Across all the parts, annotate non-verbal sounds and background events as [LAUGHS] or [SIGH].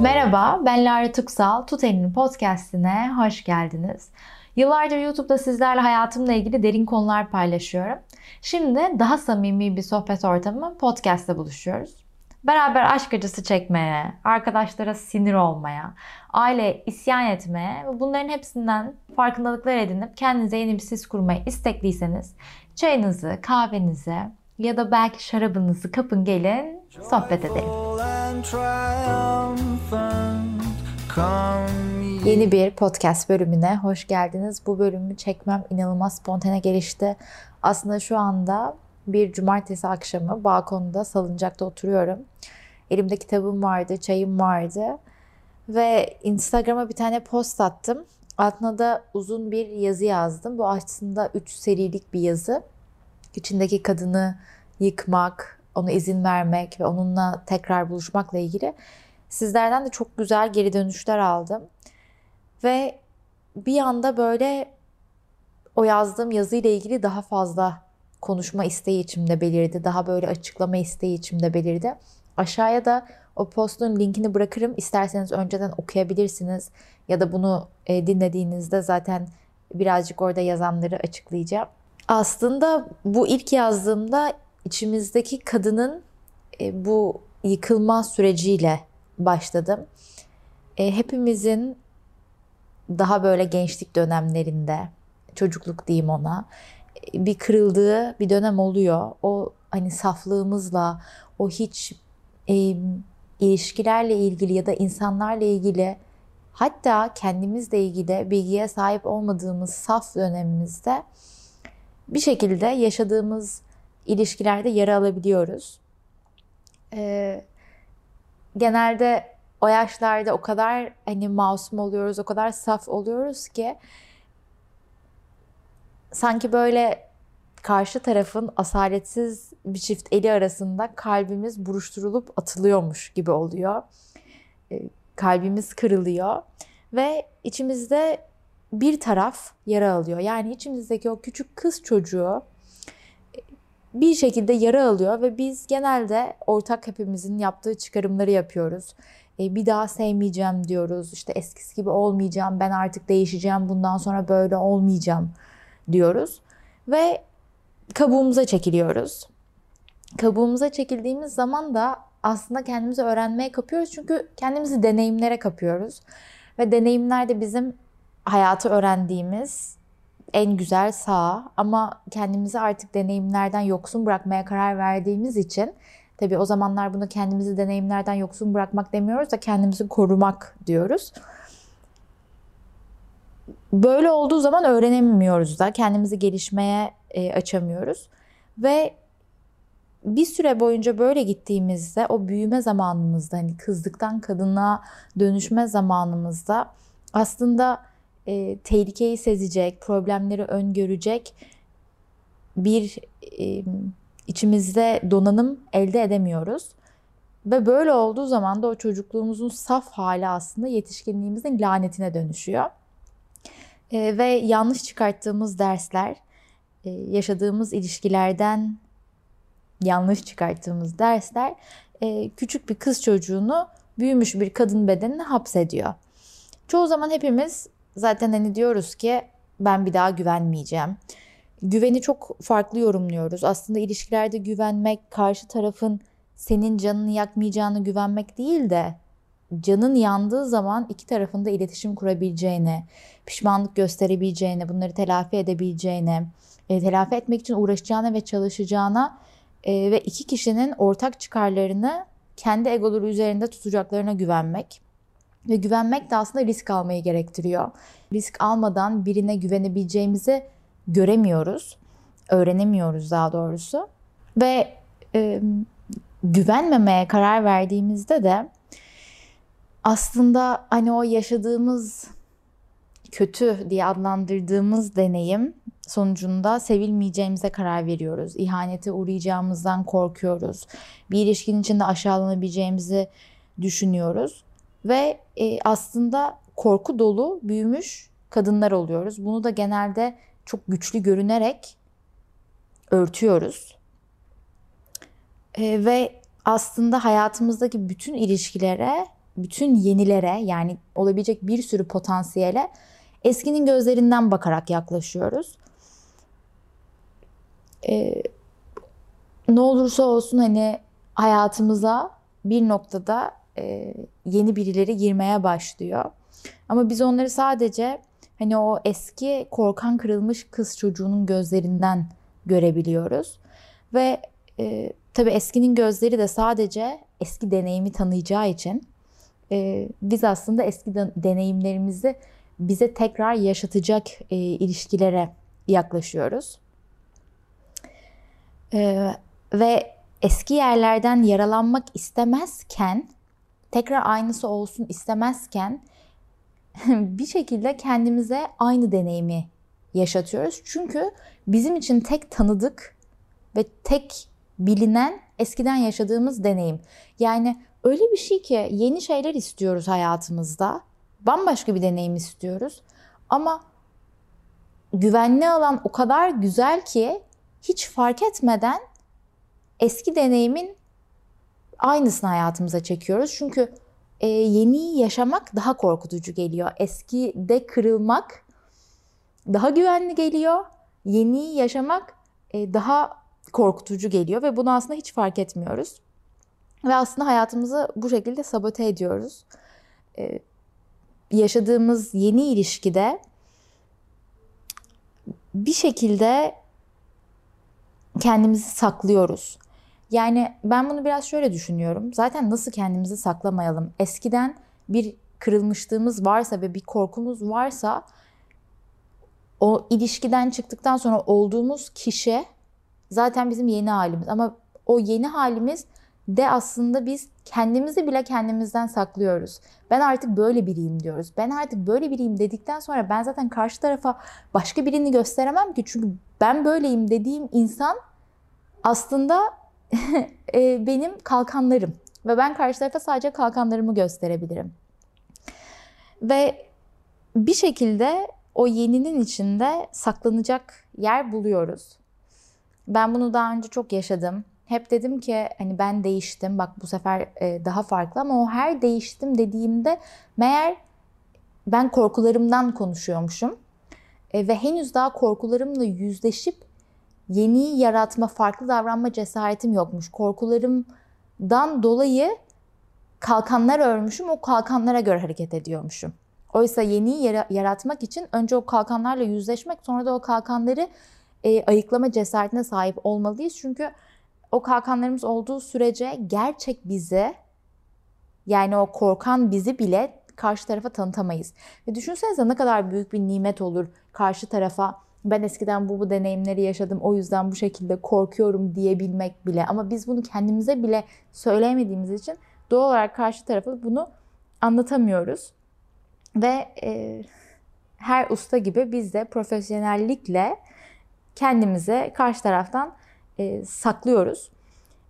Merhaba, ben Lara Tuksal. Tut Elini Podcast'ine hoş geldiniz. Yıllardır YouTube'da sizlerle hayatımla ilgili derin konular paylaşıyorum. Şimdi daha samimi bir sohbet ortamı podcast'te buluşuyoruz. Beraber aşk acısı çekmeye, arkadaşlara sinir olmaya, aile isyan etmeye ve bunların hepsinden farkındalıklar edinip kendinize yeni bir sis kurmayı istekliyseniz çayınızı, kahvenizi ya da belki şarabınızı kapın gelin sohbet edelim. Yeni bir podcast bölümüne hoş geldiniz. Bu bölümü çekmem inanılmaz spontane gelişti. Aslında şu anda bir cumartesi akşamı balkonda salıncakta oturuyorum. Elimde kitabım vardı, çayım vardı. Ve Instagram'a bir tane post attım. Altına da uzun bir yazı yazdım. Bu aslında 3 serilik bir yazı. İçindeki kadını yıkmak, ona izin vermek ve onunla tekrar buluşmakla ilgili sizlerden de çok güzel geri dönüşler aldım. Ve bir anda böyle o yazdığım yazıyla ilgili daha fazla konuşma isteği içimde belirdi. Daha böyle açıklama isteği içimde belirdi. Aşağıya da o postun linkini bırakırım. İsterseniz önceden okuyabilirsiniz. Ya da bunu e, dinlediğinizde zaten birazcık orada yazanları açıklayacağım. Aslında bu ilk yazdığımda içimizdeki kadının e, bu yıkılma süreciyle başladım. E, hepimizin daha böyle gençlik dönemlerinde, çocukluk diyeyim ona, e, bir kırıldığı bir dönem oluyor. O hani saflığımızla, o hiç e, ilişkilerle ilgili ya da insanlarla ilgili hatta kendimizle ilgili bilgiye sahip olmadığımız saf dönemimizde bir şekilde yaşadığımız ilişkilerde yara alabiliyoruz. Ee, genelde o yaşlarda o kadar hani masum oluyoruz, o kadar saf oluyoruz ki sanki böyle karşı tarafın asaletsiz bir çift eli arasında kalbimiz buruşturulup atılıyormuş gibi oluyor. Ee, kalbimiz kırılıyor ve içimizde bir taraf yara alıyor. Yani içimizdeki o küçük kız çocuğu bir şekilde yara alıyor ve biz genelde ortak hepimizin yaptığı çıkarımları yapıyoruz. E, bir daha sevmeyeceğim diyoruz. İşte eskisi gibi olmayacağım. Ben artık değişeceğim. Bundan sonra böyle olmayacağım diyoruz. Ve kabuğumuza çekiliyoruz. Kabuğumuza çekildiğimiz zaman da aslında kendimizi öğrenmeye kapıyoruz. Çünkü kendimizi deneyimlere kapıyoruz. Ve deneyimler de bizim hayatı öğrendiğimiz en güzel sağ ama kendimizi artık deneyimlerden yoksun bırakmaya karar verdiğimiz için tabii o zamanlar bunu kendimizi deneyimlerden yoksun bırakmak demiyoruz da kendimizi korumak diyoruz. Böyle olduğu zaman öğrenemiyoruz da kendimizi gelişmeye e, açamıyoruz ve bir süre boyunca böyle gittiğimizde o büyüme zamanımızda hani kızlıktan kadına dönüşme zamanımızda aslında e, tehlikeyi sezecek, problemleri öngörecek bir e, içimizde donanım elde edemiyoruz. Ve böyle olduğu zaman da o çocukluğumuzun saf hali aslında yetişkinliğimizin lanetine dönüşüyor. E, ve yanlış çıkarttığımız dersler, e, yaşadığımız ilişkilerden yanlış çıkarttığımız dersler e, küçük bir kız çocuğunu büyümüş bir kadın bedenine hapsediyor. Çoğu zaman hepimiz zaten hani diyoruz ki ben bir daha güvenmeyeceğim. Güveni çok farklı yorumluyoruz. Aslında ilişkilerde güvenmek karşı tarafın senin canını yakmayacağını güvenmek değil de canın yandığı zaman iki tarafın da iletişim kurabileceğini, pişmanlık gösterebileceğini, bunları telafi edebileceğini, e, telafi etmek için uğraşacağına ve çalışacağına e, ve iki kişinin ortak çıkarlarını kendi egoları üzerinde tutacaklarına güvenmek. Ve güvenmek de aslında risk almayı gerektiriyor. Risk almadan birine güvenebileceğimizi göremiyoruz. Öğrenemiyoruz daha doğrusu. Ve e, güvenmemeye karar verdiğimizde de aslında hani o yaşadığımız kötü diye adlandırdığımız deneyim sonucunda sevilmeyeceğimize karar veriyoruz. İhanete uğrayacağımızdan korkuyoruz. Bir ilişkinin içinde aşağılanabileceğimizi düşünüyoruz. Ve e, aslında korku dolu büyümüş kadınlar oluyoruz. Bunu da genelde çok güçlü görünerek örtüyoruz. E, ve aslında hayatımızdaki bütün ilişkilere, bütün yenilere yani olabilecek bir sürü potansiyele eskinin gözlerinden bakarak yaklaşıyoruz. Ee, ne olursa olsun hani hayatımıza bir noktada e, yeni birileri girmeye başlıyor. Ama biz onları sadece hani o eski korkan kırılmış kız çocuğunun gözlerinden görebiliyoruz. Ve e, tabii eskinin gözleri de sadece eski deneyimi tanıyacağı için e, biz aslında eski de, deneyimlerimizi bize tekrar yaşatacak e, ilişkilere yaklaşıyoruz. E, ve eski yerlerden yaralanmak istemezken, tekrar aynısı olsun istemezken [LAUGHS] bir şekilde kendimize aynı deneyimi yaşatıyoruz. Çünkü bizim için tek tanıdık ve tek bilinen eskiden yaşadığımız deneyim. Yani öyle bir şey ki yeni şeyler istiyoruz hayatımızda. Bambaşka bir deneyim istiyoruz. Ama güvenli alan o kadar güzel ki hiç fark etmeden eski deneyimin aynısını hayatımıza çekiyoruz. Çünkü e, yeni yaşamak daha korkutucu geliyor. Eskide kırılmak daha güvenli geliyor. Yeni yaşamak e, daha korkutucu geliyor ve bunu aslında hiç fark etmiyoruz. Ve aslında hayatımızı bu şekilde sabote ediyoruz. E, yaşadığımız yeni ilişkide bir şekilde kendimizi saklıyoruz. Yani ben bunu biraz şöyle düşünüyorum. Zaten nasıl kendimizi saklamayalım? Eskiden bir kırılmışlığımız varsa ve bir korkumuz varsa o ilişkiden çıktıktan sonra olduğumuz kişi zaten bizim yeni halimiz. Ama o yeni halimiz de aslında biz kendimizi bile kendimizden saklıyoruz. Ben artık böyle biriyim diyoruz. Ben artık böyle biriyim dedikten sonra ben zaten karşı tarafa başka birini gösteremem ki. Çünkü ben böyleyim dediğim insan aslında [LAUGHS] e, benim kalkanlarım. Ve ben karşı tarafa sadece kalkanlarımı gösterebilirim. Ve bir şekilde o yeninin içinde saklanacak yer buluyoruz. Ben bunu daha önce çok yaşadım. Hep dedim ki hani ben değiştim. Bak bu sefer e, daha farklı ama o her değiştim dediğimde meğer ben korkularımdan konuşuyormuşum. E, ve henüz daha korkularımla yüzleşip yeni yaratma, farklı davranma cesaretim yokmuş. Korkularımdan dolayı kalkanlar örmüşüm, o kalkanlara göre hareket ediyormuşum. Oysa yeni yaratmak için önce o kalkanlarla yüzleşmek, sonra da o kalkanları e, ayıklama cesaretine sahip olmalıyız. Çünkü o kalkanlarımız olduğu sürece gerçek bizi, yani o korkan bizi bile karşı tarafa tanıtamayız. Ve düşünsenize ne kadar büyük bir nimet olur karşı tarafa ben eskiden bu bu deneyimleri yaşadım o yüzden bu şekilde korkuyorum diyebilmek bile. Ama biz bunu kendimize bile söyleyemediğimiz için doğal olarak karşı tarafa bunu anlatamıyoruz. Ve e, her usta gibi biz de profesyonellikle kendimize karşı taraftan e, saklıyoruz.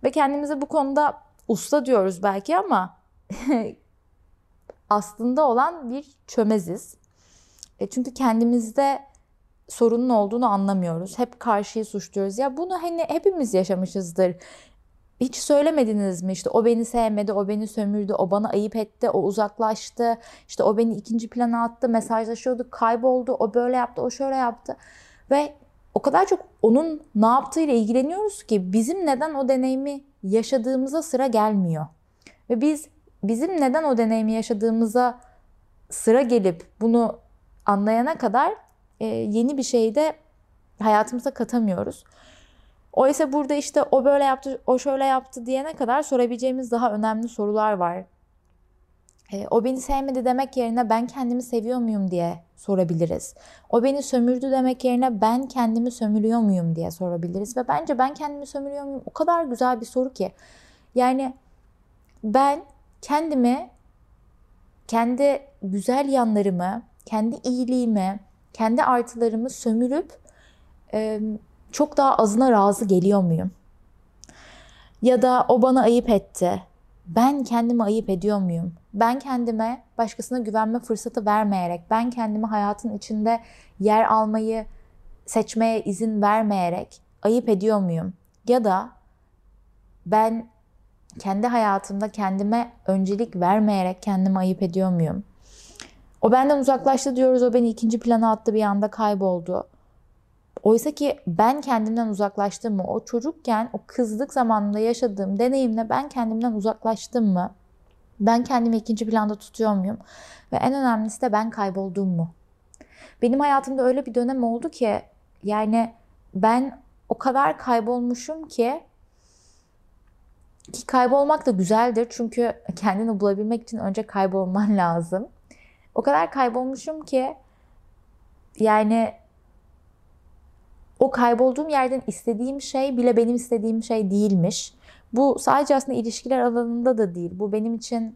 Ve kendimize bu konuda usta diyoruz belki ama [LAUGHS] aslında olan bir çömeziz. E, çünkü kendimizde sorunun olduğunu anlamıyoruz. Hep karşıyı suçluyoruz. Ya bunu hani hepimiz yaşamışızdır. Hiç söylemediniz mi? İşte o beni sevmedi, o beni sömürdü, o bana ayıp etti, o uzaklaştı. İşte o beni ikinci plana attı, mesajlaşıyorduk, kayboldu, o böyle yaptı, o şöyle yaptı. Ve o kadar çok onun ne yaptığıyla ilgileniyoruz ki bizim neden o deneyimi yaşadığımıza sıra gelmiyor. Ve biz bizim neden o deneyimi yaşadığımıza sıra gelip bunu anlayana kadar e, yeni bir şeyi de hayatımıza katamıyoruz. Oysa burada işte o böyle yaptı, o şöyle yaptı diyene kadar sorabileceğimiz daha önemli sorular var. E, o beni sevmedi demek yerine ben kendimi seviyor muyum diye sorabiliriz. O beni sömürdü demek yerine ben kendimi sömürüyor muyum diye sorabiliriz. Ve bence ben kendimi sömürüyor muyum o kadar güzel bir soru ki. Yani ben kendimi, kendi güzel yanlarımı, kendi iyiliğimi, kendi artılarımı sömürüp e, çok daha azına razı geliyor muyum? Ya da o bana ayıp etti. Ben kendimi ayıp ediyor muyum? Ben kendime başkasına güvenme fırsatı vermeyerek, ben kendimi hayatın içinde yer almayı seçmeye izin vermeyerek ayıp ediyor muyum? Ya da ben kendi hayatımda kendime öncelik vermeyerek kendimi ayıp ediyor muyum? O benden uzaklaştı diyoruz. O beni ikinci plana attı bir anda kayboldu. Oysa ki ben kendimden uzaklaştım mı? O çocukken o kızlık zamanında yaşadığım deneyimle ben kendimden uzaklaştım mı? Ben kendimi ikinci planda tutuyor muyum? Ve en önemlisi de ben kayboldum mu? Benim hayatımda öyle bir dönem oldu ki yani ben o kadar kaybolmuşum ki ki kaybolmak da güzeldir çünkü kendini bulabilmek için önce kaybolman lazım. O kadar kaybolmuşum ki yani o kaybolduğum yerden istediğim şey bile benim istediğim şey değilmiş. Bu sadece aslında ilişkiler alanında da değil. Bu benim için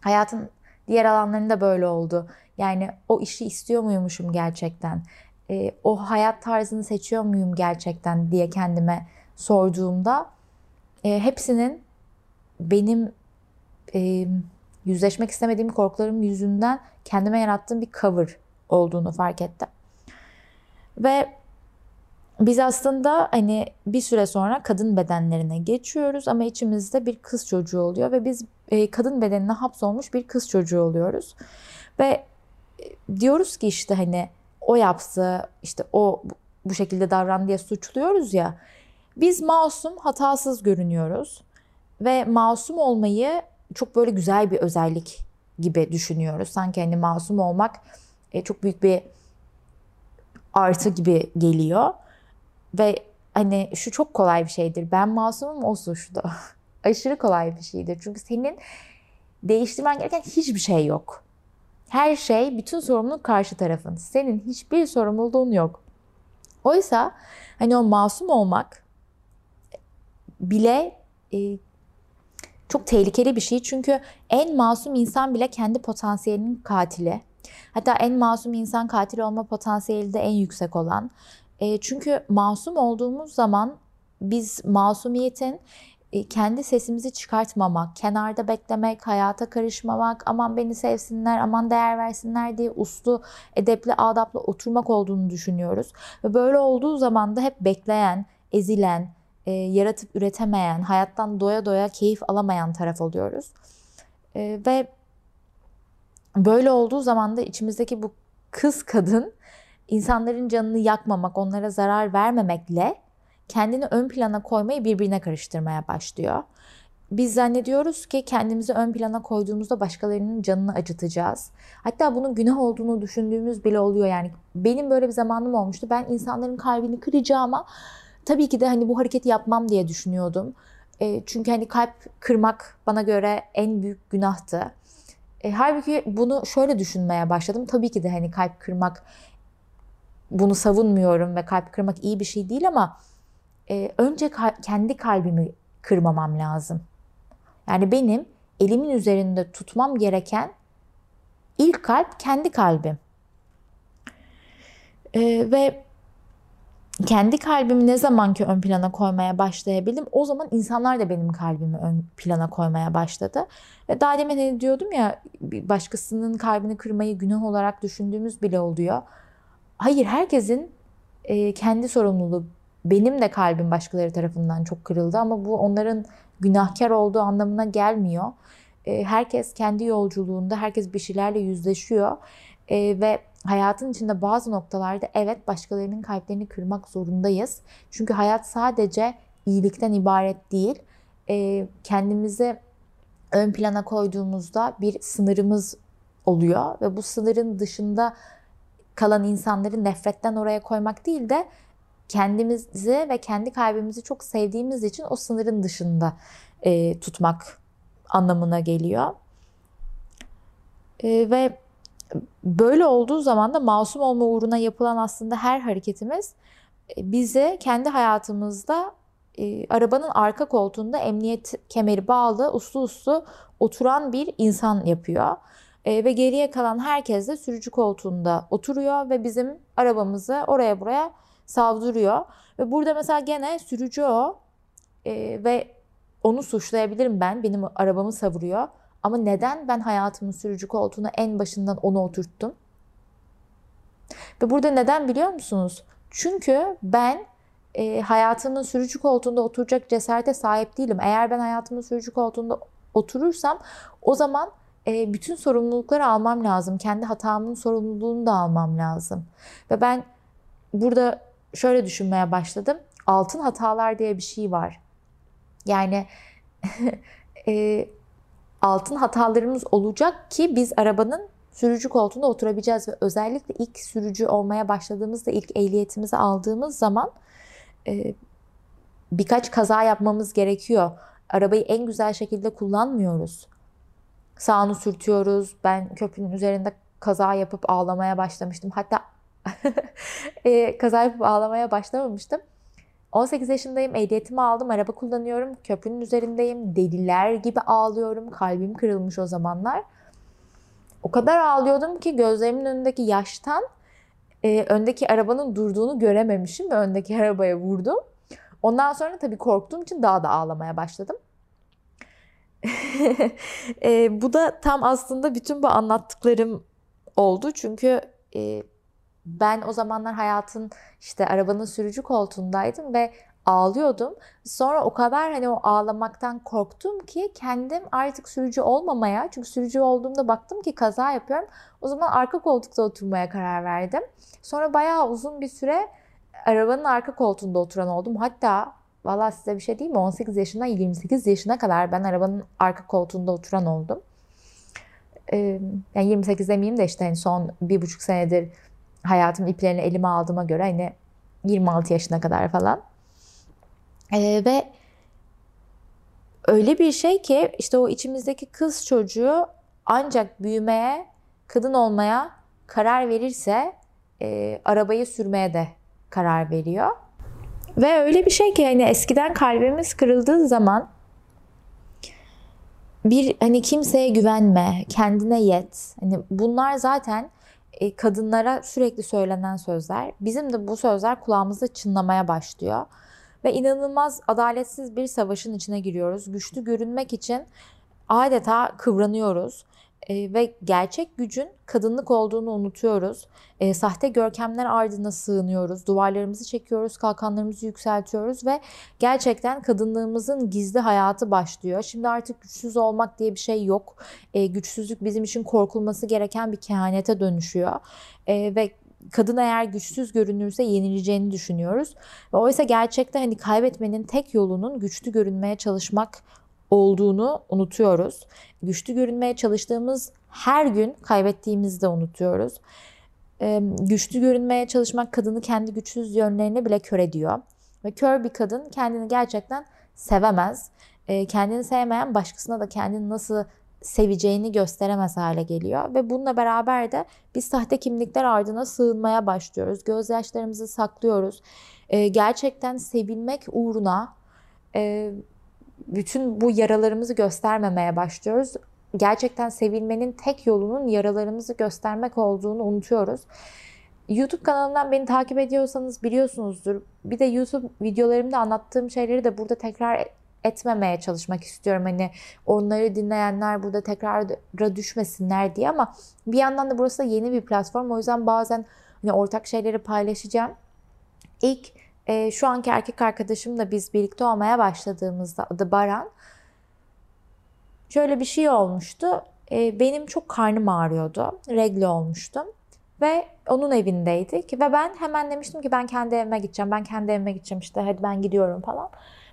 hayatın diğer alanlarında böyle oldu. Yani o işi istiyor muymuşum gerçekten? E, o hayat tarzını seçiyor muyum gerçekten diye kendime sorduğumda e, hepsinin benim e, yüzleşmek istemediğim korkularım yüzünden kendime yarattığım bir cover olduğunu fark ettim. Ve biz aslında hani bir süre sonra kadın bedenlerine geçiyoruz ama içimizde bir kız çocuğu oluyor ve biz e, kadın bedenine hapsolmuş bir kız çocuğu oluyoruz. Ve e, diyoruz ki işte hani o yaptı, işte o bu şekilde davrandı diye suçluyoruz ya. Biz masum, hatasız görünüyoruz ve masum olmayı çok böyle güzel bir özellik gibi düşünüyoruz. Sanki hani masum olmak e, çok büyük bir artı gibi geliyor. Ve hani şu çok kolay bir şeydir. Ben masumum o suçlu. [LAUGHS] Aşırı kolay bir şeydir. Çünkü senin değiştirmen gereken hiçbir şey yok. Her şey, bütün sorumluluk karşı tarafın. Senin hiçbir sorumluluğun yok. Oysa hani o masum olmak bile e, çok tehlikeli bir şey. Çünkü en masum insan bile kendi potansiyelinin katili. Hatta en masum insan katil olma potansiyeli de en yüksek olan. E, çünkü masum olduğumuz zaman biz masumiyetin e, kendi sesimizi çıkartmamak, kenarda beklemek, hayata karışmamak, aman beni sevsinler, aman değer versinler diye uslu, edepli, adaplı oturmak olduğunu düşünüyoruz. Ve böyle olduğu zaman da hep bekleyen, ezilen, e, yaratıp üretemeyen, hayattan doya doya keyif alamayan taraf oluyoruz. E, ve böyle olduğu zaman da içimizdeki bu kız kadın insanların canını yakmamak, onlara zarar vermemekle kendini ön plana koymayı birbirine karıştırmaya başlıyor. Biz zannediyoruz ki kendimizi ön plana koyduğumuzda başkalarının canını acıtacağız. Hatta bunun günah olduğunu düşündüğümüz bile oluyor. Yani benim böyle bir zamanım olmuştu. Ben insanların kalbini kıracağıma tabii ki de hani bu hareketi yapmam diye düşünüyordum. E, çünkü hani kalp kırmak bana göre en büyük günahtı. E, halbuki bunu şöyle düşünmeye başladım. Tabii ki de hani kalp kırmak bunu savunmuyorum ve kalp kırmak iyi bir şey değil ama e, önce kal- kendi kalbimi kırmamam lazım. Yani benim elimin üzerinde tutmam gereken ilk kalp kendi kalbim. E, ve kendi kalbimi ne zaman ki ön plana koymaya başlayabildim o zaman insanlar da benim kalbimi ön plana koymaya başladı. Ve daha demin hani diyordum ya başkasının kalbini kırmayı günah olarak düşündüğümüz bile oluyor. Hayır herkesin e, kendi sorumluluğu. Benim de kalbim başkaları tarafından çok kırıldı ama bu onların günahkar olduğu anlamına gelmiyor. E, herkes kendi yolculuğunda, herkes bir şeylerle yüzleşiyor e, ve hayatın içinde bazı noktalarda evet başkalarının kalplerini kırmak zorundayız. Çünkü hayat sadece iyilikten ibaret değil. E, kendimizi ön plana koyduğumuzda bir sınırımız oluyor ve bu sınırın dışında kalan insanları nefretten oraya koymak değil de kendimizi ve kendi kalbimizi çok sevdiğimiz için o sınırın dışında e, tutmak anlamına geliyor. E, ve böyle olduğu zaman da masum olma uğruna yapılan aslında her hareketimiz e, bize kendi hayatımızda e, arabanın arka koltuğunda emniyet kemeri bağlı uslu uslu oturan bir insan yapıyor. E, ve geriye kalan herkes de sürücü koltuğunda oturuyor ve bizim arabamızı oraya buraya savduruyor. Ve burada mesela gene sürücü o e, ve onu suçlayabilirim ben. Benim arabamı savuruyor. Ama neden ben hayatımın sürücü koltuğuna en başından onu oturttum? Ve burada neden biliyor musunuz? Çünkü ben e, hayatımın sürücü koltuğunda oturacak cesarete sahip değilim. Eğer ben hayatımın sürücü koltuğunda oturursam o zaman e, bütün sorumlulukları almam lazım. Kendi hatamın sorumluluğunu da almam lazım. Ve ben burada şöyle düşünmeye başladım. Altın hatalar diye bir şey var. Yani [LAUGHS] e, altın hatalarımız olacak ki biz arabanın sürücü koltuğunda oturabileceğiz ve özellikle ilk sürücü olmaya başladığımızda ilk ehliyetimizi aldığımız zaman e, birkaç kaza yapmamız gerekiyor. Arabayı en güzel şekilde kullanmıyoruz. Sağını sürtüyoruz. Ben köprünün üzerinde kaza yapıp ağlamaya başlamıştım. Hatta [LAUGHS] e, kaza yapıp ağlamaya başlamamıştım. 18 yaşındayım, ehliyetimi aldım, araba kullanıyorum, köprünün üzerindeyim, deliler gibi ağlıyorum, kalbim kırılmış o zamanlar. O kadar ağlıyordum ki gözlerimin önündeki yaştan e, öndeki arabanın durduğunu görememişim ve öndeki [LAUGHS] arabaya vurdum. Ondan sonra tabii korktuğum için daha da ağlamaya başladım. [LAUGHS] e, bu da tam aslında bütün bu anlattıklarım oldu. Çünkü e, ben o zamanlar hayatın işte arabanın sürücü koltuğundaydım ve ağlıyordum. Sonra o kadar hani o ağlamaktan korktum ki kendim artık sürücü olmamaya çünkü sürücü olduğumda baktım ki kaza yapıyorum. O zaman arka koltukta oturmaya karar verdim. Sonra bayağı uzun bir süre arabanın arka koltuğunda oturan oldum. Hatta valla size bir şey diyeyim mi? 18 yaşından 28 yaşına kadar ben arabanın arka koltuğunda oturan oldum. Ee, yani 28 demeyeyim de işte hani son bir buçuk senedir hayatım iplerini elime aldığıma göre hani 26 yaşına kadar falan. Ee, ve öyle bir şey ki işte o içimizdeki kız çocuğu ancak büyümeye, kadın olmaya karar verirse e, arabayı sürmeye de karar veriyor. Ve öyle bir şey ki hani eskiden kalbimiz kırıldığı zaman bir hani kimseye güvenme, kendine yet. Hani bunlar zaten e, kadınlara sürekli söylenen sözler. Bizim de bu sözler kulağımızda çınlamaya başlıyor. Ve inanılmaz adaletsiz bir savaşın içine giriyoruz. Güçlü görünmek için adeta kıvranıyoruz. E, ve gerçek gücün kadınlık olduğunu unutuyoruz. E, sahte görkemler ardına sığınıyoruz. Duvarlarımızı çekiyoruz, kalkanlarımızı yükseltiyoruz ve gerçekten kadınlığımızın gizli hayatı başlıyor. Şimdi artık güçsüz olmak diye bir şey yok. E, güçsüzlük bizim için korkulması gereken bir kehanete dönüşüyor. E, ve kadın eğer güçsüz görünürse yenileceğini düşünüyoruz. Ve oysa gerçekte hani kaybetmenin tek yolunun güçlü görünmeye çalışmak olduğunu unutuyoruz. Güçlü görünmeye çalıştığımız her gün kaybettiğimizi de unutuyoruz. Ee, güçlü görünmeye çalışmak kadını kendi güçsüz yönlerine bile kör ediyor. Ve kör bir kadın kendini gerçekten sevemez. Ee, kendini sevmeyen başkasına da kendini nasıl seveceğini gösteremez hale geliyor. Ve bununla beraber de biz sahte kimlikler ardına sığınmaya başlıyoruz. Gözyaşlarımızı saklıyoruz. Ee, gerçekten sevilmek uğruna e, bütün bu yaralarımızı göstermemeye başlıyoruz. Gerçekten sevilmenin tek yolunun yaralarımızı göstermek olduğunu unutuyoruz. YouTube kanalımdan beni takip ediyorsanız biliyorsunuzdur. Bir de YouTube videolarımda anlattığım şeyleri de burada tekrar etmemeye çalışmak istiyorum. Hani onları dinleyenler burada tekrara düşmesinler diye ama bir yandan da burası da yeni bir platform. O yüzden bazen hani ortak şeyleri paylaşacağım. İlk e, şu anki erkek arkadaşımla biz birlikte olmaya başladığımızda adı Baran. Şöyle bir şey olmuştu. E, benim çok karnım ağrıyordu. Regli olmuştum. Ve onun evindeydik. Ve ben hemen demiştim ki ben kendi evime gideceğim. Ben kendi evime gideceğim işte hadi ben gidiyorum falan.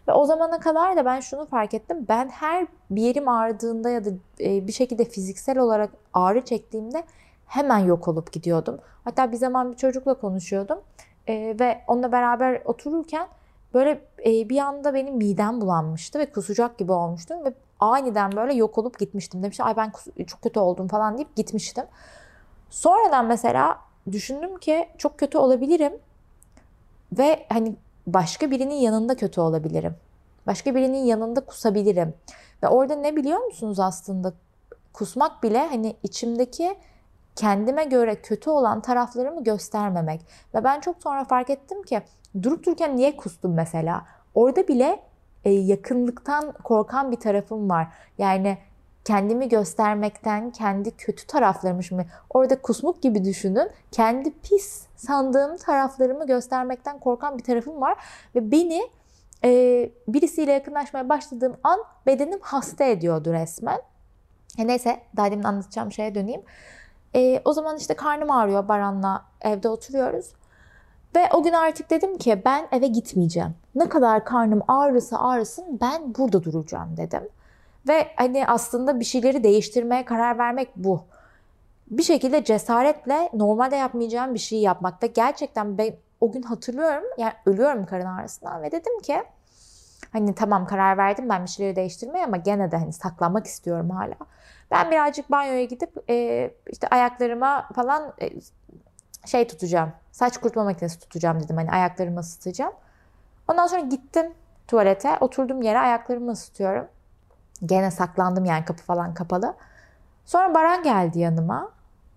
Ve o zamana kadar da ben şunu fark ettim. Ben her bir yerim ağrıdığında ya da e, bir şekilde fiziksel olarak ağrı çektiğimde hemen yok olup gidiyordum. Hatta bir zaman bir çocukla konuşuyordum. E, ve onunla beraber otururken böyle e, bir anda benim midem bulanmıştı ve kusacak gibi olmuştum ve aniden böyle yok olup gitmiştim. Demiş ay ben çok kötü oldum falan deyip gitmiştim. Sonradan mesela düşündüm ki çok kötü olabilirim ve hani başka birinin yanında kötü olabilirim. Başka birinin yanında kusabilirim. Ve orada ne biliyor musunuz aslında? Kusmak bile hani içimdeki kendime göre kötü olan taraflarımı göstermemek. Ve ben çok sonra fark ettim ki durup dururken niye kustum mesela? Orada bile e, yakınlıktan korkan bir tarafım var. Yani kendimi göstermekten, kendi kötü taraflarımı, orada kusmuk gibi düşünün, kendi pis sandığım taraflarımı göstermekten korkan bir tarafım var ve beni e, birisiyle yakınlaşmaya başladığım an bedenim hasta ediyordu resmen. E neyse daha demin anlatacağım şeye döneyim. E, o zaman işte karnım ağrıyor Baran'la evde oturuyoruz. Ve o gün artık dedim ki ben eve gitmeyeceğim. Ne kadar karnım ağrısa ağrısın ben burada duracağım dedim. Ve hani aslında bir şeyleri değiştirmeye karar vermek bu. Bir şekilde cesaretle normalde yapmayacağım bir şeyi yapmak. Ve gerçekten ben o gün hatırlıyorum yani ölüyorum karın ağrısından ve dedim ki hani tamam karar verdim ben bir şeyleri değiştirmeye ama gene de hani saklanmak istiyorum hala. Ben birazcık banyoya gidip e, işte ayaklarıma falan e, şey tutacağım. Saç kurutma makinesi tutacağım dedim. Hani ayaklarımı ısıtacağım. Ondan sonra gittim tuvalete. Oturdum yere ayaklarımı ısıtıyorum. Gene saklandım yani kapı falan kapalı. Sonra Baran geldi yanıma.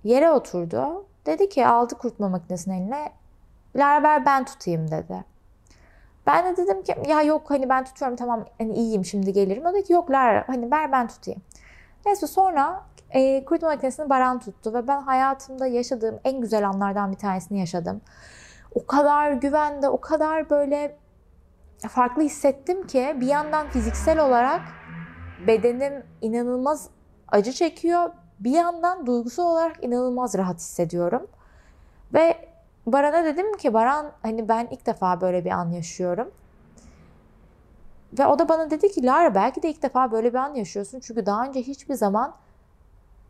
Yere oturdu. Dedi ki aldı kurutma makinesini eline. Lara ver ben tutayım dedi. Ben de dedim ki ya yok hani ben tutuyorum tamam hani iyiyim şimdi gelirim. O dedi ki yok Lara hani ver ben tutayım. Neyse sonra e, kurutma makinesini Baran tuttu ve ben hayatımda yaşadığım en güzel anlardan bir tanesini yaşadım. O kadar güvende, o kadar böyle farklı hissettim ki bir yandan fiziksel olarak bedenim inanılmaz acı çekiyor. Bir yandan duygusal olarak inanılmaz rahat hissediyorum. Ve Baran'a dedim ki Baran hani ben ilk defa böyle bir an yaşıyorum. Ve o da bana dedi ki Lara belki de ilk defa böyle bir an yaşıyorsun. Çünkü daha önce hiçbir zaman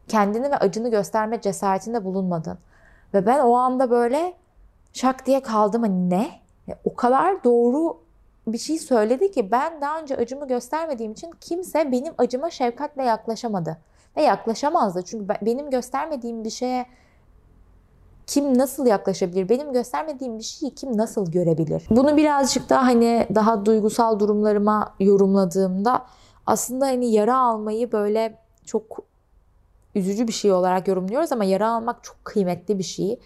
kendini ve acını gösterme cesaretinde bulunmadın. Ve ben o anda böyle şak diye kaldım. Hani ne? O kadar doğru bir şey söyledi ki ben daha önce acımı göstermediğim için kimse benim acıma şefkatle yaklaşamadı. Ve yaklaşamazdı. Çünkü benim göstermediğim bir şeye kim nasıl yaklaşabilir? Benim göstermediğim bir şeyi kim nasıl görebilir? Bunu birazcık daha hani daha duygusal durumlarıma yorumladığımda aslında hani yara almayı böyle çok üzücü bir şey olarak yorumluyoruz ama yara almak çok kıymetli bir şey.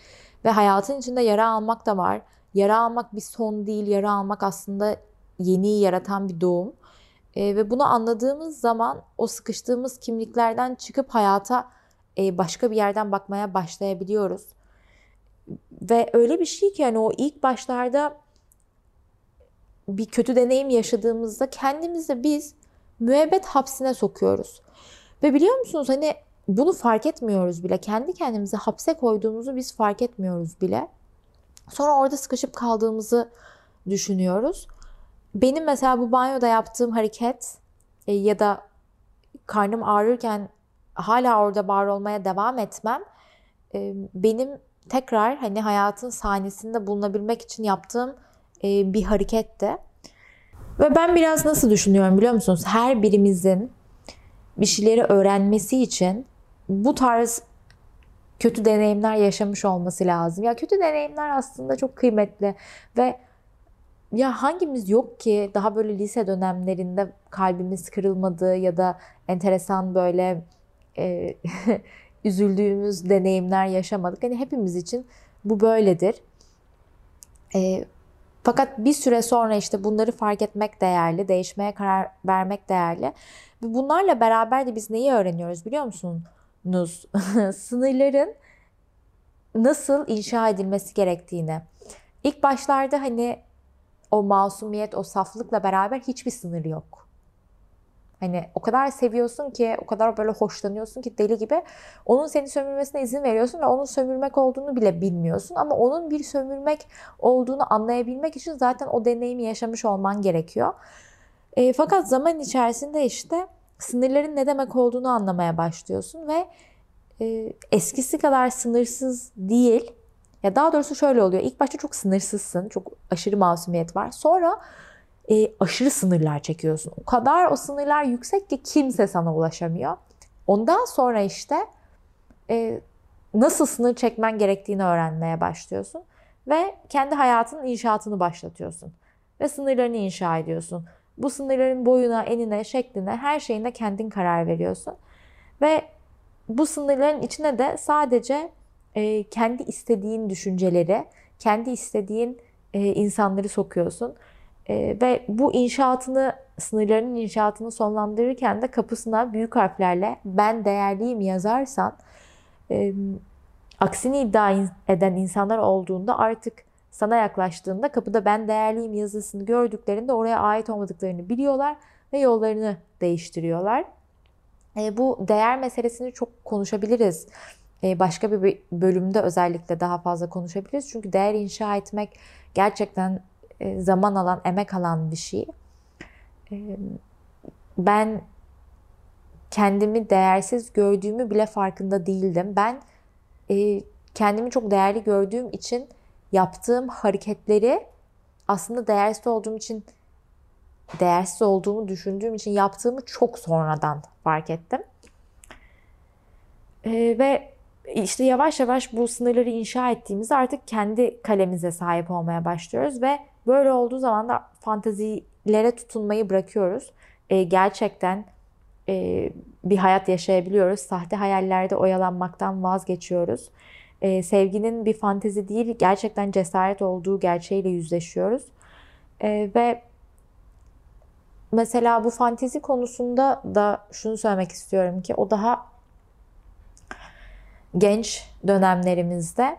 Ve hayatın içinde yara almak da var. Yara almak bir son değil, yara almak aslında yeniyi yaratan bir doğum. E, ve bunu anladığımız zaman o sıkıştığımız kimliklerden çıkıp hayata e, başka bir yerden bakmaya başlayabiliyoruz. Ve öyle bir şey ki yani o ilk başlarda bir kötü deneyim yaşadığımızda kendimizi biz müebbet hapsine sokuyoruz. Ve biliyor musunuz hani bunu fark etmiyoruz bile. Kendi kendimizi hapse koyduğumuzu biz fark etmiyoruz bile. Sonra orada sıkışıp kaldığımızı düşünüyoruz. Benim mesela bu banyoda yaptığım hareket e, ya da karnım ağrırken hala orada var olmaya devam etmem e, benim tekrar hani hayatın sahnesinde bulunabilmek için yaptığım e, bir hareketti. Ve ben biraz nasıl düşünüyorum biliyor musunuz? Her birimizin bir şeyleri öğrenmesi için bu tarz kötü deneyimler yaşamış olması lazım. Ya kötü deneyimler aslında çok kıymetli ve ya hangimiz yok ki daha böyle lise dönemlerinde kalbimiz kırılmadığı ya da enteresan böyle e, [LAUGHS] üzüldüğümüz deneyimler yaşamadık. Hani hepimiz için bu böyledir. E, fakat bir süre sonra işte bunları fark etmek değerli, değişmeye karar vermek değerli. Ve bunlarla beraber de biz neyi öğreniyoruz biliyor musunuz? [LAUGHS] Sınırların nasıl inşa edilmesi gerektiğini. İlk başlarda hani o masumiyet, o saflıkla beraber hiçbir sınır yok. Hani o kadar seviyorsun ki, o kadar böyle hoşlanıyorsun ki deli gibi onun seni sömürmesine izin veriyorsun ve onun sömürmek olduğunu bile bilmiyorsun. Ama onun bir sömürmek olduğunu anlayabilmek için zaten o deneyimi yaşamış olman gerekiyor. E, fakat zaman içerisinde işte sınırların ne demek olduğunu anlamaya başlıyorsun ve e, eskisi kadar sınırsız değil. Ya daha doğrusu şöyle oluyor. İlk başta çok sınırsızsın. Çok aşırı masumiyet var. Sonra e, aşırı sınırlar çekiyorsun. O kadar o sınırlar yüksek ki kimse sana ulaşamıyor. Ondan sonra işte e, nasıl sınır çekmen gerektiğini öğrenmeye başlıyorsun. Ve kendi hayatının inşaatını başlatıyorsun. Ve sınırlarını inşa ediyorsun. Bu sınırların boyuna, enine, şekline, her şeyine kendin karar veriyorsun. Ve bu sınırların içine de sadece e, kendi istediğin düşünceleri, kendi istediğin e, insanları sokuyorsun. E, ve bu inşaatını sınırlarının inşaatını sonlandırırken de kapısına büyük harflerle ben değerliyim yazarsan e, aksini iddia eden insanlar olduğunda artık sana yaklaştığında kapıda ben değerliyim yazısını gördüklerinde oraya ait olmadıklarını biliyorlar ve yollarını değiştiriyorlar. E, bu değer meselesini çok konuşabiliriz. E, başka bir bölümde özellikle daha fazla konuşabiliriz. Çünkü değer inşa etmek gerçekten zaman alan, emek alan bir şey. E, ben kendimi değersiz gördüğümü bile farkında değildim. Ben e, kendimi çok değerli gördüğüm için yaptığım hareketleri aslında değersiz olduğum için değersiz olduğumu düşündüğüm için yaptığımı çok sonradan fark ettim. Ee, ve işte yavaş yavaş bu sınırları inşa ettiğimizde artık kendi kalemize sahip olmaya başlıyoruz ve böyle olduğu zaman da fantazilere tutunmayı bırakıyoruz. Ee, gerçekten e, bir hayat yaşayabiliyoruz. Sahte hayallerde oyalanmaktan vazgeçiyoruz. Ee, sevginin bir fantezi değil, gerçekten cesaret olduğu gerçeğiyle yüzleşiyoruz. Ee, ve mesela bu fantezi konusunda da şunu söylemek istiyorum ki o daha genç dönemlerimizde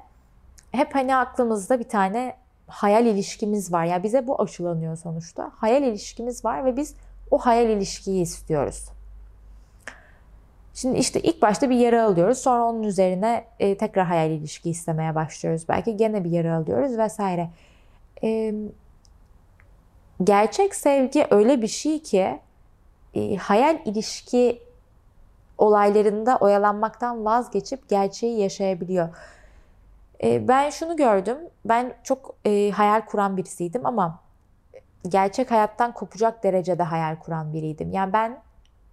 hep hani aklımızda bir tane hayal ilişkimiz var. Ya yani bize bu aşılanıyor sonuçta. Hayal ilişkimiz var ve biz o hayal ilişkiyi istiyoruz. Şimdi işte ilk başta bir yara alıyoruz. Sonra onun üzerine e, tekrar hayal ilişki istemeye başlıyoruz. Belki gene bir yara alıyoruz vesaire. E, gerçek sevgi öyle bir şey ki e, hayal ilişki olaylarında oyalanmaktan vazgeçip gerçeği yaşayabiliyor. E, ben şunu gördüm. Ben çok e, hayal kuran birisiydim ama gerçek hayattan kopacak derecede hayal kuran biriydim. Yani ben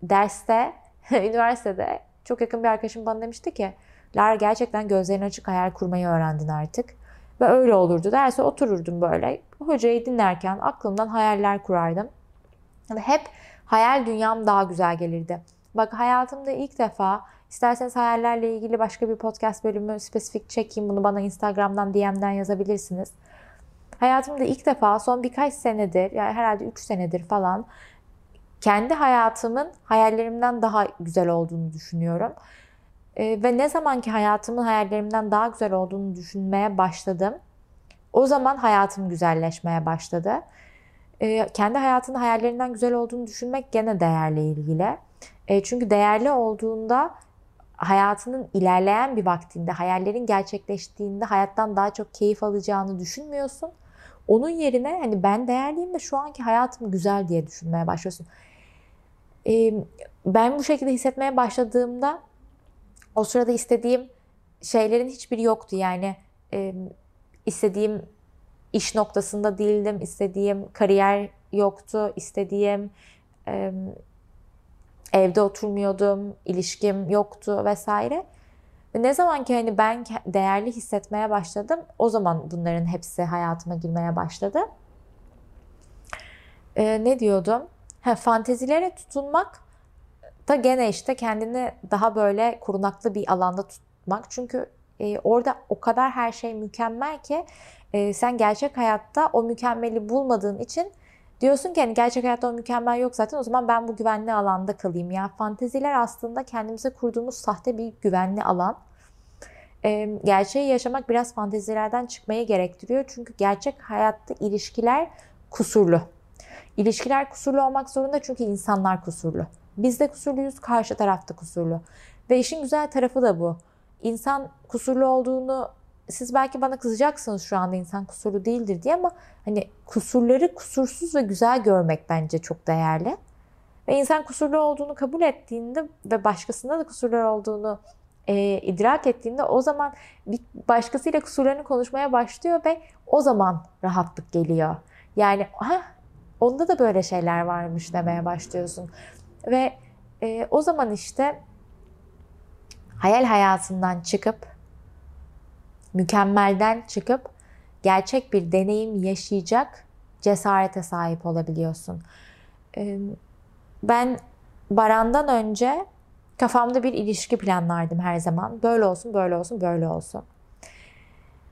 derste, [LAUGHS] üniversitede çok yakın bir arkadaşım bana demişti ki Lara gerçekten gözlerini açık hayal kurmayı öğrendin artık. Ve öyle olurdu. Derse otururdum böyle. Hocayı dinlerken aklımdan hayaller kurardım. Hep hayal dünyam daha güzel gelirdi. Bak hayatımda ilk defa isterseniz hayallerle ilgili başka bir podcast bölümü spesifik çekeyim. Bunu bana Instagram'dan DM'den yazabilirsiniz. Hayatımda ilk defa son birkaç senedir yani herhalde 3 senedir falan kendi hayatımın hayallerimden daha güzel olduğunu düşünüyorum. E, ve ne zamanki hayatımın hayallerimden daha güzel olduğunu düşünmeye başladım. O zaman hayatım güzelleşmeye başladı. E, kendi hayatının hayallerinden güzel olduğunu düşünmek gene değerle ilgili. E, çünkü değerli olduğunda hayatının ilerleyen bir vaktinde, hayallerin gerçekleştiğinde hayattan daha çok keyif alacağını düşünmüyorsun. Onun yerine hani ben değerliyim de şu anki hayatım güzel diye düşünmeye başlıyorsun. E, ben bu şekilde hissetmeye başladığımda o sırada istediğim şeylerin hiçbiri yoktu. Yani e, istediğim iş noktasında değildim, istediğim kariyer yoktu, istediğim e, evde oturmuyordum, ilişkim yoktu vesaire. Ve ne zaman ki hani ben değerli hissetmeye başladım, o zaman bunların hepsi hayatıma girmeye başladı. E, ne diyordum? Ha, fantezilere tutunmak da gene işte kendini daha böyle korunaklı bir alanda tutmak. Çünkü e, orada o kadar her şey mükemmel ki e, sen gerçek hayatta o mükemmeli bulmadığın için diyorsun ki hani gerçek hayatta o mükemmel yok zaten o zaman ben bu güvenli alanda kalayım. Yani fanteziler aslında kendimize kurduğumuz sahte bir güvenli alan. E, gerçeği yaşamak biraz fantezilerden çıkmayı gerektiriyor. Çünkü gerçek hayatta ilişkiler kusurlu. İlişkiler kusurlu olmak zorunda çünkü insanlar kusurlu. Biz de kusurluyuz, karşı tarafta kusurlu. Ve işin güzel tarafı da bu. İnsan kusurlu olduğunu siz belki bana kızacaksınız şu anda insan kusurlu değildir diye ama hani kusurları kusursuz ve güzel görmek bence çok değerli. Ve insan kusurlu olduğunu kabul ettiğinde ve başkasında da kusurlar olduğunu e, idrak ettiğinde o zaman bir başkasıyla kusurlarını konuşmaya başlıyor ve o zaman rahatlık geliyor. Yani ha onda da böyle şeyler varmış demeye başlıyorsun. Ve e, o zaman işte hayal hayatından çıkıp mükemmelden çıkıp gerçek bir deneyim yaşayacak cesarete sahip olabiliyorsun. E, ben Baran'dan önce kafamda bir ilişki planlardım her zaman. Böyle olsun, böyle olsun, böyle olsun.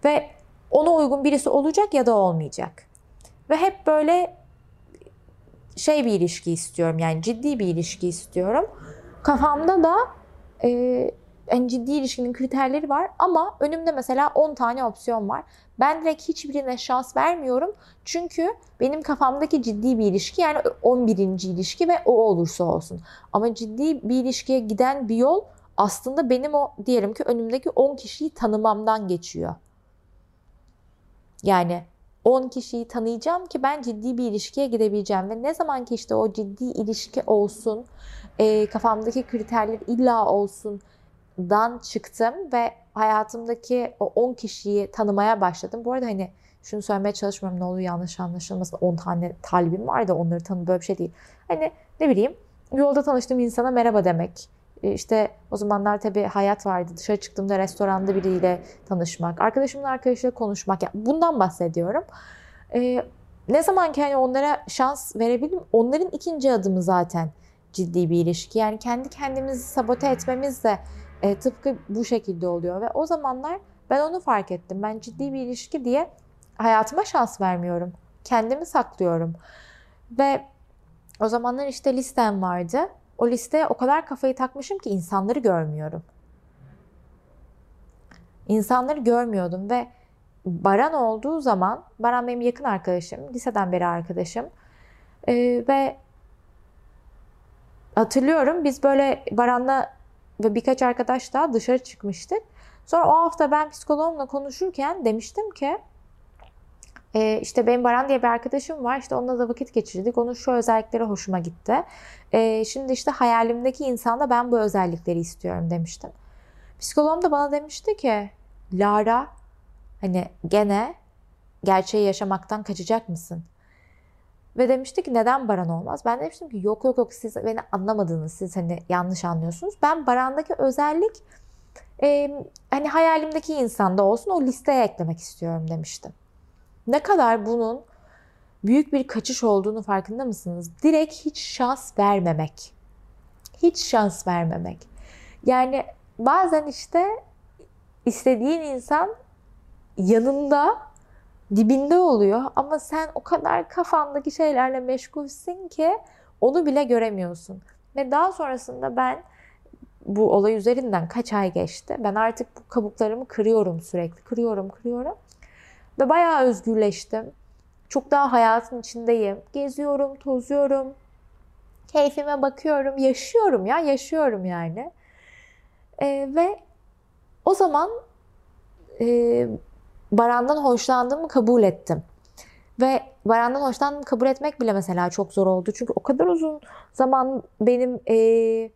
Ve ona uygun birisi olacak ya da olmayacak. Ve hep böyle şey bir ilişki istiyorum. Yani ciddi bir ilişki istiyorum. Kafamda da e, yani ciddi ilişkinin kriterleri var ama önümde mesela 10 tane opsiyon var. Ben direkt hiçbirine şans vermiyorum. Çünkü benim kafamdaki ciddi bir ilişki yani 11. ilişki ve o olursa olsun. Ama ciddi bir ilişkiye giden bir yol aslında benim o diyelim ki önümdeki 10 kişiyi tanımamdan geçiyor. Yani 10 kişiyi tanıyacağım ki ben ciddi bir ilişkiye gidebileceğim ve ne zaman ki işte o ciddi ilişki olsun, e, kafamdaki kriterler illa olsun dan çıktım ve hayatımdaki o 10 kişiyi tanımaya başladım. Bu arada hani şunu söylemeye çalışmıyorum ne olur yanlış anlaşılmasın. 10 tane talibim var da onları tanı böyle bir şey değil. Hani ne bileyim yolda tanıştığım insana merhaba demek. E, işte o zamanlar tabii hayat vardı. Dışarı çıktığımda restoranda biriyle tanışmak, arkadaşımın arkadaşıyla konuşmak. Yani bundan bahsediyorum. Ee, ne zaman ki hani onlara şans verebilirim, onların ikinci adımı zaten ciddi bir ilişki. Yani kendi kendimizi sabote etmemiz de e, tıpkı bu şekilde oluyor. Ve o zamanlar ben onu fark ettim. Ben ciddi bir ilişki diye hayatıma şans vermiyorum. Kendimi saklıyorum. Ve o zamanlar işte listem vardı. O listeye o kadar kafayı takmışım ki insanları görmüyorum. İnsanları görmüyordum ve Baran olduğu zaman, Baran benim yakın arkadaşım, liseden beri arkadaşım. Ee, ve hatırlıyorum biz böyle Baran'la ve birkaç arkadaş daha dışarı çıkmıştık. Sonra o hafta ben psikoloğumla konuşurken demiştim ki e, işte benim Baran diye bir arkadaşım var. İşte onunla da vakit geçirdik. Onun şu özellikleri hoşuma gitti. E, şimdi işte hayalimdeki insanda ben bu özellikleri istiyorum demiştim. Psikoloğum da bana demişti ki Lara hani gene gerçeği yaşamaktan kaçacak mısın? Ve demişti ki neden Baran olmaz? Ben demiştim ki yok yok yok siz beni anlamadınız. Siz hani yanlış anlıyorsunuz. Ben Baran'daki özellik e, hani hayalimdeki insanda olsun o listeye eklemek istiyorum demiştim. Ne kadar bunun büyük bir kaçış olduğunu farkında mısınız? Direkt hiç şans vermemek. Hiç şans vermemek. Yani bazen işte istediğin insan yanında dibinde oluyor ama sen o kadar kafandaki şeylerle meşgulsün ki onu bile göremiyorsun. Ve daha sonrasında ben bu olay üzerinden kaç ay geçti. Ben artık bu kabuklarımı kırıyorum sürekli. Kırıyorum, kırıyorum. Ve bayağı özgürleştim. Çok daha hayatın içindeyim. Geziyorum, tozuyorum. Keyfime bakıyorum. Yaşıyorum ya, yaşıyorum yani. Ee, ve o zaman e, Baran'dan hoşlandığımı kabul ettim. Ve Baran'dan hoşlandığımı kabul etmek bile mesela çok zor oldu. Çünkü o kadar uzun zaman benim e,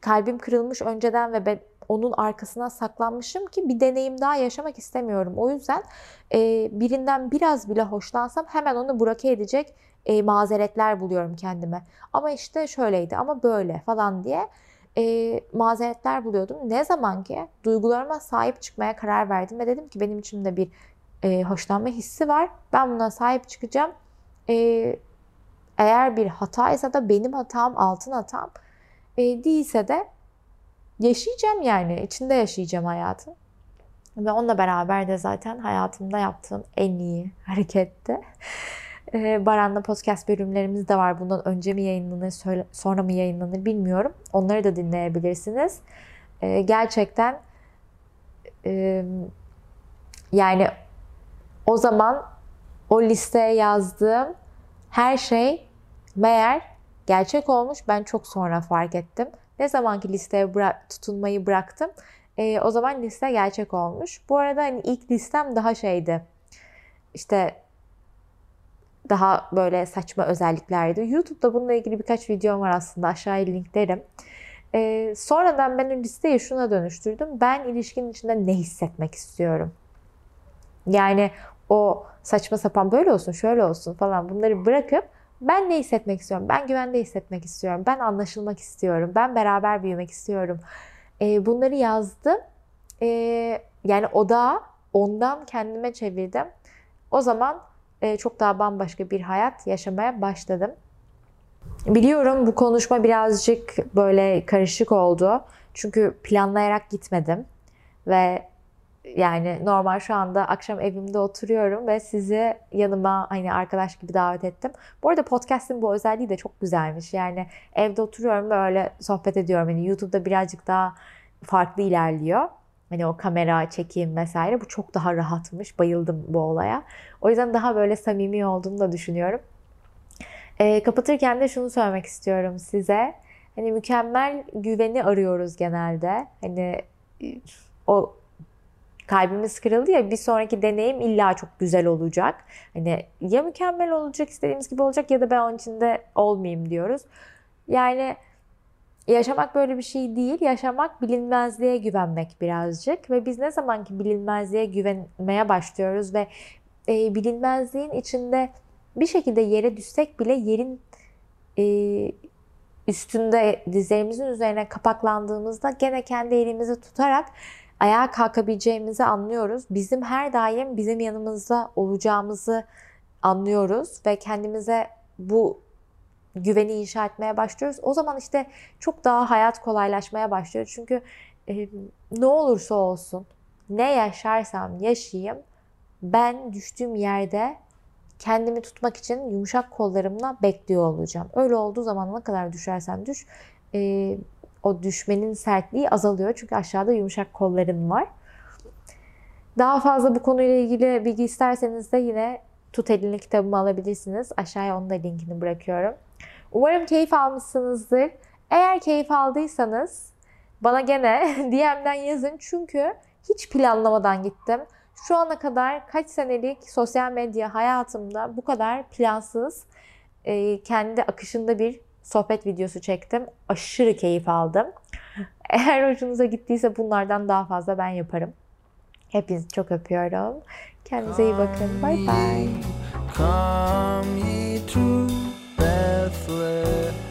kalbim kırılmış önceden ve ben onun arkasına saklanmışım ki bir deneyim daha yaşamak istemiyorum. O yüzden e, birinden biraz bile hoşlansam hemen onu bloke edecek e, mazeretler buluyorum kendime. Ama işte şöyleydi ama böyle falan diye e, mazeretler buluyordum. Ne zaman ki duygularıma sahip çıkmaya karar verdim ve dedim ki benim içimde bir e, hoşlanma hissi var. Ben buna sahip çıkacağım. E, eğer bir hataysa da benim hatam, altın hatam. E, değilse de yaşayacağım yani. içinde yaşayacağım hayatı. Ve onunla beraber de zaten hayatımda yaptığım en iyi hareketti. Ee, Baran'la podcast bölümlerimiz de var. Bundan önce mi yayınlanır, sonra mı yayınlanır bilmiyorum. Onları da dinleyebilirsiniz. Ee, gerçekten e, yani o zaman o listeye yazdığım her şey meğer gerçek olmuş. Ben çok sonra fark ettim. Ne zamanki listeye bıra- tutunmayı bıraktım e, o zaman liste gerçek olmuş. Bu arada hani ilk listem daha şeydi. İşte daha böyle saçma özelliklerdi. YouTube'da bununla ilgili birkaç videom var aslında. Aşağıya linklerim. Ee, sonradan ben o listeyi şuna dönüştürdüm. Ben ilişkinin içinde ne hissetmek istiyorum? Yani o saçma sapan böyle olsun, şöyle olsun falan bunları bırakıp ben ne hissetmek istiyorum? Ben güvende hissetmek istiyorum. Ben anlaşılmak istiyorum. Ben beraber büyümek istiyorum. E, bunları yazdım. E, yani o da ondan kendime çevirdim. O zaman çok daha bambaşka bir hayat yaşamaya başladım. Biliyorum bu konuşma birazcık böyle karışık oldu. Çünkü planlayarak gitmedim. Ve Yani normal şu anda akşam evimde oturuyorum ve sizi yanıma hani arkadaş gibi davet ettim. Bu arada podcast'in bu özelliği de çok güzelmiş. Yani evde oturuyorum ve öyle sohbet ediyorum. Hani YouTube'da birazcık daha farklı ilerliyor. Hani o kamera çekim vesaire bu çok daha rahatmış. Bayıldım bu olaya. O yüzden daha böyle samimi olduğunu da düşünüyorum. E, kapatırken de şunu söylemek istiyorum size. Hani mükemmel güveni arıyoruz genelde. Hani o kalbimiz kırıldı ya bir sonraki deneyim illa çok güzel olacak. Hani ya mükemmel olacak istediğimiz gibi olacak ya da ben onun içinde olmayayım diyoruz. Yani yaşamak böyle bir şey değil. Yaşamak bilinmezliğe güvenmek birazcık ve biz ne zaman ki bilinmezliğe güvenmeye başlıyoruz ve e, bilinmezliğin içinde bir şekilde yere düşsek bile yerin e, üstünde dizlerimizin üzerine kapaklandığımızda gene kendi elimizi tutarak ayağa kalkabileceğimizi anlıyoruz. Bizim her daim bizim yanımızda olacağımızı anlıyoruz ve kendimize bu güveni inşa etmeye başlıyoruz. O zaman işte çok daha hayat kolaylaşmaya başlıyor. Çünkü e, ne olursa olsun, ne yaşarsam yaşayayım, ben düştüğüm yerde kendimi tutmak için yumuşak kollarımla bekliyor olacağım. Öyle olduğu zaman ne kadar düşersen düş, e, o düşmenin sertliği azalıyor. Çünkü aşağıda yumuşak kolların var. Daha fazla bu konuyla ilgili bilgi isterseniz de yine Tut Elini kitabımı alabilirsiniz. Aşağıya onun da linkini bırakıyorum. Umarım keyif almışsınızdır. Eğer keyif aldıysanız bana gene [LAUGHS] DM'den yazın. Çünkü hiç planlamadan gittim. Şu ana kadar kaç senelik sosyal medya hayatımda bu kadar plansız, e, kendi akışında bir sohbet videosu çektim. Aşırı keyif aldım. [LAUGHS] Eğer hoşunuza gittiyse bunlardan daha fazla ben yaparım. Hepinizi çok öpüyorum. Kendinize iyi bakın. Bye bye. breathless